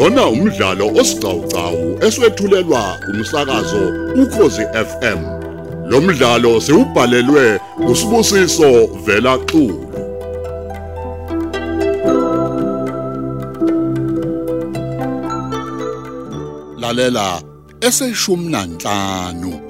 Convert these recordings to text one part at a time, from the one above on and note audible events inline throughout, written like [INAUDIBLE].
lona umdlalo osiqhawqhawo eswetshulelwa umsakazo ukhozi FM lo mdlalo siubhalelwe usibusiso vela xulu. Lalela eseshumi nanhlanu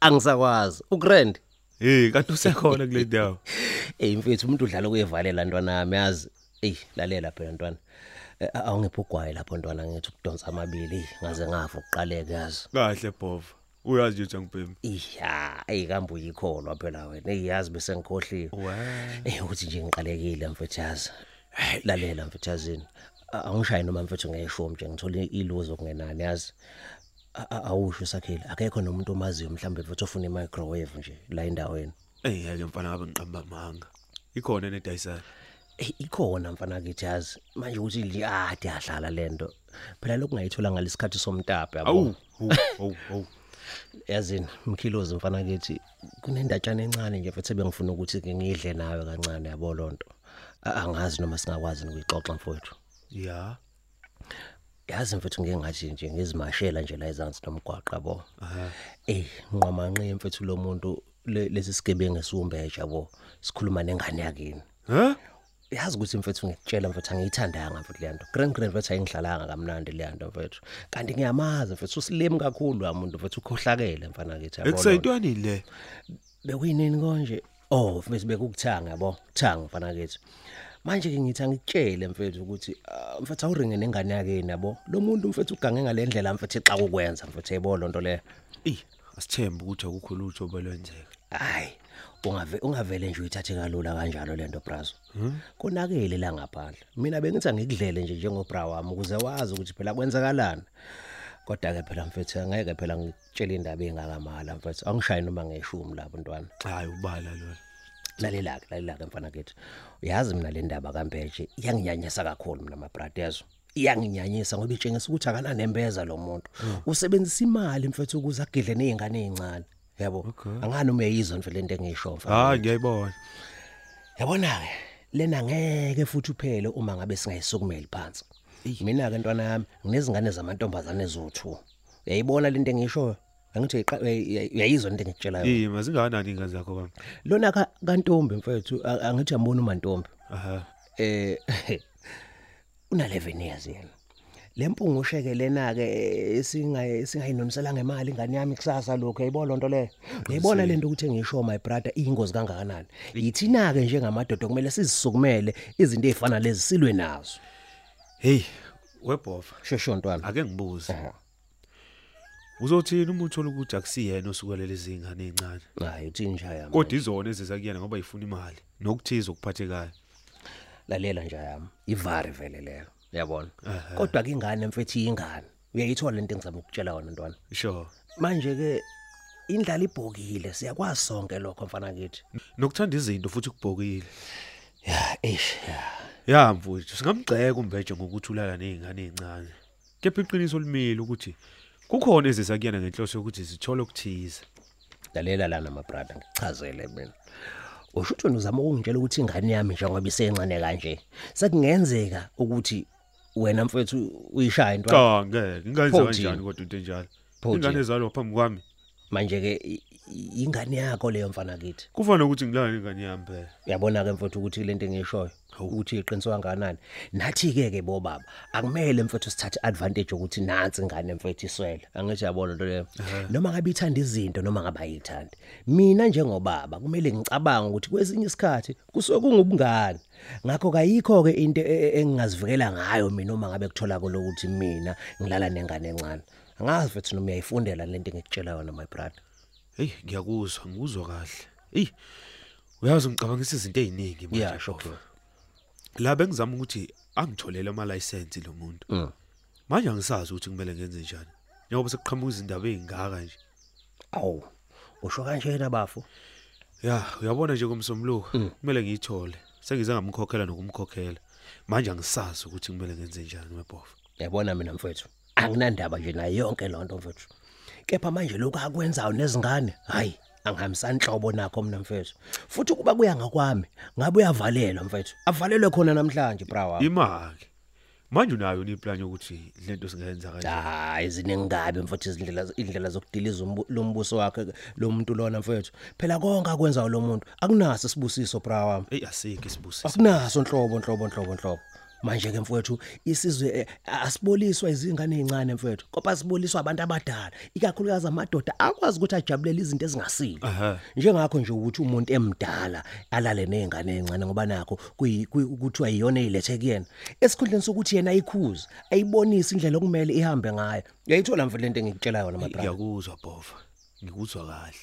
angisakwazi ukurend Hey, kanti usekhona kule ndawo. [LAUGHS] hey mfethu umuntu udlala kuyevalela ntwana yami yazi ey lalela phela ntwana Eh, awungiphi ugwayi lapho ntwana ngithi ukudonsa amabili ngaze ngafa ukuqaleka yazi Kahle bhova. Uyazi nje ngibhemi. iya ey kambe uyikholwa phela wena ey yazi bese ngikhohliwe. Eh uthi nje ngiqalekile mfethu yazi. Hey lalela. A- Angishayi noma mfethu ngeyishomi nje ngithola iluzo kungenani yazi. A- a- Awusho sakhile akekho nomuntu omaziyo mhlambe mfethu ofuna i-microwave nje la endaweni. Hey, yake mfana ngabe ngiqamba manga. Ikhona nedayisayo. Eh ikhona mfana kithi yazi. Manje ukuthi nje ah yahlala lento. Phela lokungayithola ngalesikhathi somtapo yabo. Awu, awu, awu, awu. Yazini mkhilozi mfana kithi kunendatshana encane nje mfethu bengifuna ukuthi ke ngidle nawe kancane yabo lonto. A- Angazi noma singakwazi ukuyixoxa mfowethu. Ya. Yazi mfethu ngeke ngathi nje ngizimashela nje la ezansi nomgwaqo yabo? Aha. eh nqamanqe mfethu lo muntu le- lesi sigebengu esiwumbeja yabo? Sikhuluma nengane yakini. Ha? yazi ukuthi mfethu ngikutshela mfethu angiyithandanga mfethu le nto. Grand grand mfethu ayingihlalanga kamnandi le nto mfethu. Kanti ngiyamazi mfethu usilimi kakhulu la muntu mfethu ukhohlakele mfana kithi yabo Ekusayintwani le. bekuyinini konje? Oh mfethu bekukuthanga yabo thanga mfana kithi. Manje ke ngithi angikutshele mfethu ukuthi ah, mfethu awuringe nengane yakeni yabo. Lo muntu mfethu ugange ngalendlela mfethu exa ukwenza mfethu yebo lonto le Eh, asithembe ukuthi akukho lutho obelwenzeka. hayi ungave ungavele nje uyithathe kalula kanjalo lento brazo. Konakele la ngaphandle. Mina bengithi angikudlele nje njengobra wami ukuze wazi ukuthi phela kwenzakalani. Kodwa ke phela mfethu angeke phela ngikutshela indaba engakamala mfethu. Angishayi noma ngeshumi lapho ntwana Hayi ubala lona. Lalela ke lalela ke mfana kithi uyazi mina le ndaba kaMbeje iyanginyanyisa kakhulu mina mabrothers iyanginyanyisa ngoba itshengisa ukuthi akananembeza lo muntu. Usebenzisa imali mfethu ukuze agidle nezingane ezincane yabo? Angani uma eyizwa mfethu lento engisho mfana Hayi ngiyayibona. yabona ke lena ngeke futhi uphele uma ngabe singayisukumeli phansi. Mina ke ntwana yami nginezingane zamantombazane ezothu uyayibona lento engisho angithi uyayizwa lento engikutshela yona Eh, mazinganani ingane zakho bami. lona ka kantombi mfethu angithi ambona umantombi Aha. eh [LAUGHS] una 11 years yena lempungu lena ke singayi singayinonisela ngemali ingane yami kusasa lokho yayibona lonto le uyayibona lento ukuthi engisho my brother ingozi kangakanani yithina ke njengamadoda kumele sizisukumele izinto ezifana lezi silwe nazo Hey, webhova. shosho ntwana Ake ngibuze. Aha. Uzothini uma uthola ukuthi akusiyena osukelela izingane ezincane? hayi uthini njaya Kodwa izona ezizakuyena ngoba ifuna imali nokuthiza okuphathekayo. lalela nje yami ivari vele leyo uyabona kodwa ke ingane mfethu ingane uyayithola lento engizama ukutshela yona ntwana Sure. manje ke indlala ibhokile siyakwazi sonke lokho mfana kithi Nokuthanda izinto futhi kubhokile. ya eish ya mfowethu, singamgceka umbeje ngokuthi ulala nezingane ezincane. Kepha iqiniso limile ukuthi kukhona ezizakuyena ngenhloso yokuthi zithole ukuthiza. lalela lana my brother ngichazele mina usho ukuthi uzama ukungitshela ukuthi ingane yami njengoba isencane kanje sekungenzeka ukuthi wena mfethu uyishaya into Cha ngeke, ngingayenza Pho kanjani kodwa into enjalo. Ingane ezalwa phambi kwami. manje ke ingane yakho leyo mfana kithi Kufanele ukuthi ngilale ingane yami phela. uyabona ke mfethu ukuthi lento engishoyo ukuthi iqiniso kangakanani nathi ke ke bobaba akumele mfethu sithathe advantage ukuthi nansi ingane mfethu iswele angithi yabona into leyo noma ngabe ithanda izinto noma ngabe ayithandi mina njengobaba kumele ngicabanga ukuthi kwesinye isikhathi kusuke kungubungani ngakho kayikho ke into e- e- engingazivikela ngayo mina uma ngabe kuthola ukuthi mina ngilala nengane encane angazi mfethu noma uyayifundela lento engikutshela yona my brother Hey, ngiyakuzwa, ngikuzwa kahle. Ey. Uyazi ngicabangisa izinto eziningi manje. Yeah, sure. Bhova. La bengizama ukuthi angitholele ama license lo muntu. Mm. Manje angisazi ukuthi kumele ngenze njani. Njengoba sekuqhamuka izindaba ezingaka nje. awu usho kanjena bafu Ya, uyabona nje komsombuluko, kumele ngiyithole. Sengize ngamkhokhela nokumkhokhela. Manje angisazi ukuthi kumele ngenze njani webhofa. yabona mina mfethu anginandaba nje nayo yonke lonto mfethu kepha manje lokhu akwenzayo nezingane hayi angihambisani inhlobo nakho mina mfethu futhi kuba kuya ngakwami ngabe uyavalelwa mfethu avalelwe khona namhlanje brawa Imaki. Manje unayo iplan yokuthi lento singenza kanjani? hayi ziningabe mfethu izindlela indlela zokudiliza umbu- lo mbuso wakhe lo muntu lona mfethu phela konke akwenzayo lo muntu akunaso sibusiso brawa Ey asikho isibusiso. akunaso nhlobo nhlobo nhlobo nhlobo manje ke mfowethu isizwe eh, asiboliswa izingane ezincane mfowethu kodwa siboliswa abantu abadala ikakhulukazi amadoda akwazi ukuthi ajabulele izinto ezingasile Aha. njengakho nje ukuthi umuntu emdala alale nezingane ezincane ngoba nakho kuyi- kuyi- ukuthi ayiyona ezilethe kuyena esikhundleni sokuthi yena ayikhuze ayibonise indlela okumele ihambe ngayo uyayithola mfowethu lento engikutshela yona mabrother Ngiyakuzwa bhofa. Ngikuzwa kahle.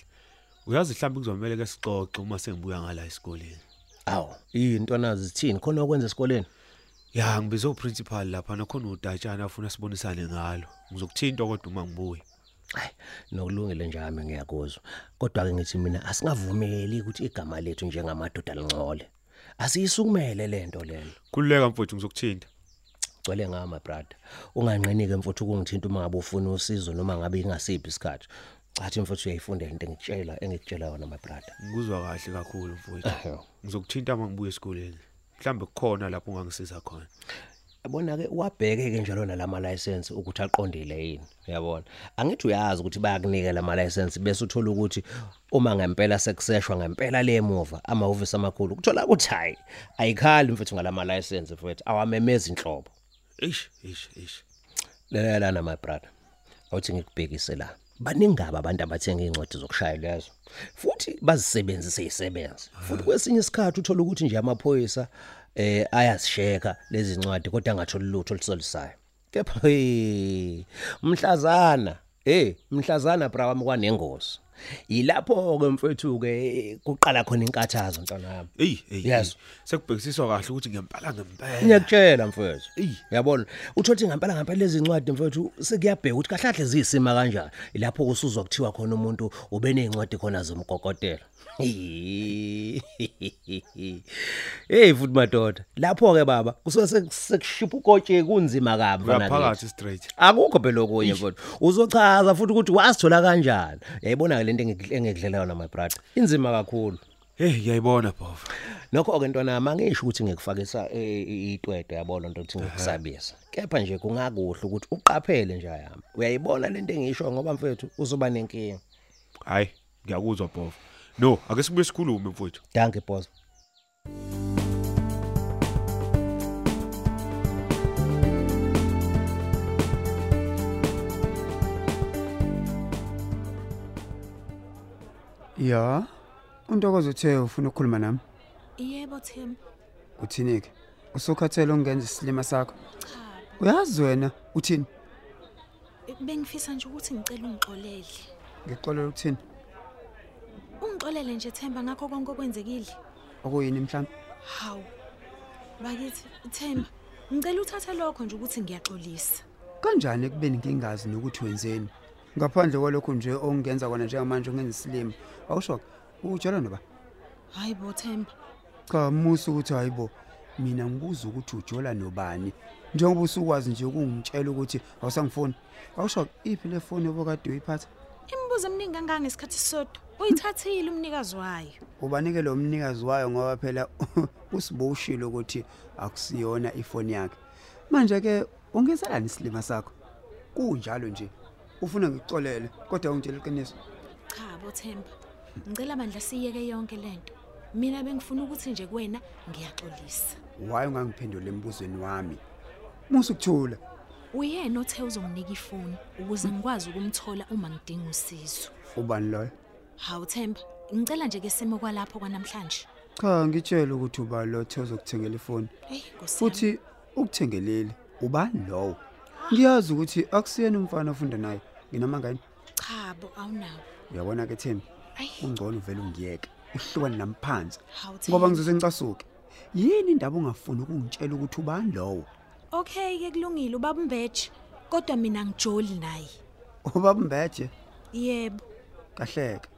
Uyazi mhlawumbe kuzomela ke sixoxe uma sengibuya ngala esikoleni. awu into nazi zithini khona okwenza esikoleni Ya ngibize uprincipal lapha nakhona udatshana afuna sibonisane ngalo. Ngizokuthinta kodwa uma ngibuya. Hayi, nokulungile njami ngiyakuzwa. Kodwa ke ngithi mina asingavumeli ukuthi igama lethu njengamadoda lincole. Asiyisukumele lento lena. Kululeka mfowethu ngizokuthinta. Gcwele ngama brother. Unganqinike mfuthu ukungithinta uma ngabe ufuna usizo noma ngabe ingasiphi isikhathi. Cathi mfuthu uyayifunda into engitshela engikutshela yona my brother. Ngikuzwa kahle kakhulu mfowethu. Ehhe. Ngizokuthinta uma ngibuya esikoleni. Mhlambe kukhona lapho ungangisiza khona. Yabona ke wabheke ke njalo nalama license ukuthi aqondile yini uyabona angithi uyazi ukuthi bayakunika lama license bese uthola ukuthi uma ngempela sekuseshwa ngempela le emuva amahhovisi amakhulu kuthola ukuthi hayi ayikhali mfethu ngalama license mfethu awamemeza inhlobo Eish, eish, eish. lalela na my brother awuthi ngikubhekise la baningaba abantu abathenga incwadi zokushaya lezo. Futhi bazisebenzise isebenze futhi kwesinye isikhathi uthola ukuthi nje amaphoyisa eh ayazisheka lezi incwadi kodwa angatholi lutho olusolisayo kepha hey mhlazana hey mhlazana bra wami kwanengozi. Yilapho ke mfethu ke kuqala khona inkathazo ntwana yami Ey, ey. Sekubhekisiswa kahle ukuthi ngempela ngempela. ngiyakutshela mfethu. Uyabona? Uthothi ngempela ngempela lezi incwadi mfethu sekuyabheka ukuthi kahle kahle ziyisima kanjani. Ilapho kusuzwa kuthiwa khona umuntu ube nezincwadi khona zomgogotela. [LAUGHS] Hey futhi madoda. Lapho ke baba kusuke sekushipha ukotsheke kunzima kabi mfana Uyaphakathi straight. akukho phela okunye mfowethu uzochaza futhi ukuthi wasithola kanjani. Yayibona lento engik- engikudlela yona my brother inzima kakhulu Hey, ngiyayibona bhofa. Nokho ke ntwana yami angisho ukuthi ngikufakisa eh, itwede yabona into ukuthi ngikusabisa. Kepha nje kungakuhle ukuthi uqaphele nje yami. Uyayibona lento engisho ngoba mfethu uzoba nenkinga. Hayi, ngiyakuzwa bhofa. No, ake sibuye sikhulume mfowethu. Danke boss. Ya. Untokozo uthe ufuna ukukhuluma nami. Yebo Themba. Uthini ke? Usukhathele ungenza isilima sakho. Cha. Uyazi wena uthini? Bengifisa nje ukuthi ngicela ungixolele. Ngixolela ukuthini? Ungixolele nje Themba ngakho konke okwenzekile. Okuyini mhlawumbe? Hawu. Bakithi Themba, ngicela uthathe lokho nje ukuthi ngiyaxolisa. Kanjani ekubeni ngingazi nokuthi wenzeni? Ngaphandle kwalokho nje ongenza kona njengamanje ungenza isilima. Awusho utshela noba? Hayi bo Themba. Cha musu ukuthi hayibo. Mina ngibuza ukuthi ujola nobani. Njengoba usukwazi nje ukungitshela ukuthi awusangifoni. Awusho iphi le phone obokade uyiphatha? Imibuzo eminingi kangaka ngesikhathi sodwa. Uyithathile umnikazi wayo. ubanike lo mnikazi wayo ngoba phela [LAUGHS] usiboshilo ukuthi akusiyona ifoni yakhe manje ke ungezelani isilima sakho kunjalo nje ufuna ngikuxolele kodwa ungitshela iqiniso Cha bo Themba. Ngicela bandla siyeke yonke lento. Mina bengifuna ukuthi nje kuwena ngiyaxolisa. waye ungangiphendula embuzweni wami musu kuthula Uyena othe uzonginika ifoni ukuze ngikwazi ukumthola uma ngidinga usizo. ubani loyo Hawu Themba, ngicela nje ke simo kwalapho kwanamhlanje. cha ngitshela ukuthi uba lo thozo kuthengela ifoni Hey, Nkosi. futhi ukuthengeleli ubani lowo ngiyazi ukuthi akusiyena umfana ofunda naye. Nginamangani cha bo awunawo. uyabona ke Thembi? Ayi, ungcono vele ungiyeke uhlukane namphansi hawu ngoba Themba. ngizoze ngicasuke yini indaba ungafuni ukungitshela ukuthi ubani lowo? Okay ke kulungile. Ubaba Mbeje. Kodwa mina ngijoli naye. ubaba mbethe Yebo. kahleke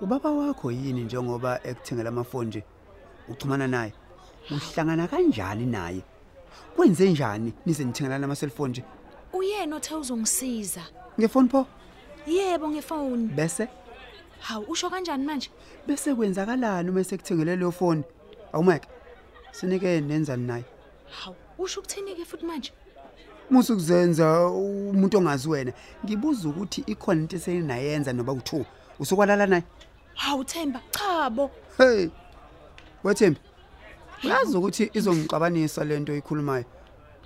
ubaba wakho yini njengoba ekuthengela amafoni nje? Uchumana naye? Uhlangana kanjani naye? Kwenze njani nize nithengelana ama cellphone nje? Uyena othe uzongisiza. Ngefoni pho? Yebo ngefoni. Bese? Hawu usho kanjani manje? Bese kwenzakalani uma sekuthengele leyo phone awumeke sinike nenzani naye? Hawu usho ukuthini-ke futhi manje? Musu kuzenza umuntu ongazi wena ngibuza ukuthi ikhona into eseyinayenza noba u2 usokwalala naye? Hawu themba chabo hey wethembi? Uyazi ukuthi izongixabanisa lento ikhulumayo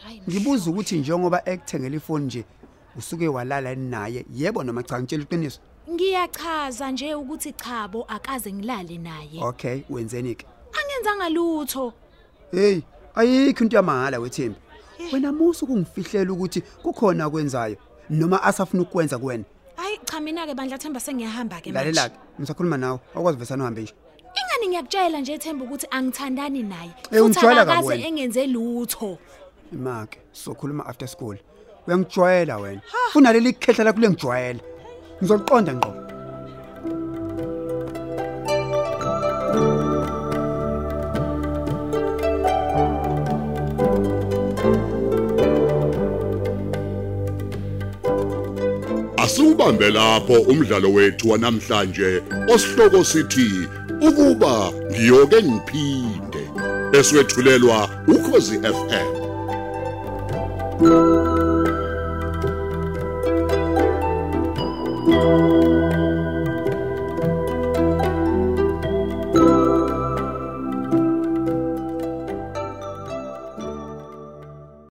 hayi ngibuza ukuthi njengoba ekuthengela ifoni nje usuke walala naye yebo noma cha ngitshela iqiniso? Ngiyachaza nje ukuthi chabo akaze ngilale naye. Okay wenzeni ke angenzanga lutho. Hey ayikho into yamahala wethembi. Wena musu kungifihlela ukuthi kukhona akwenzayo noma asafuna ukwenza kuwena? Hayi cha mina-ke bandla themba sengiyahamba-ke lalela ke ngisakhuluma nawe awukwazi vesana uhambe nje. Ingani ngiyakutshela nje themba ukuthi angithandani naye. Eh, futhi ungijwayela kabi akakaze wena. engenze lutho. Imake sokhuluma after school. Uyangijwayela wena. Funa leli khehla lakho lengijwayela. Ngizoqonda ngqo. Asubambe lapho umdlalo wethu wanamhlanje osihloko sithi ukuba ngiyoke ngiphinde. Eswetshulelwa ukhozi FM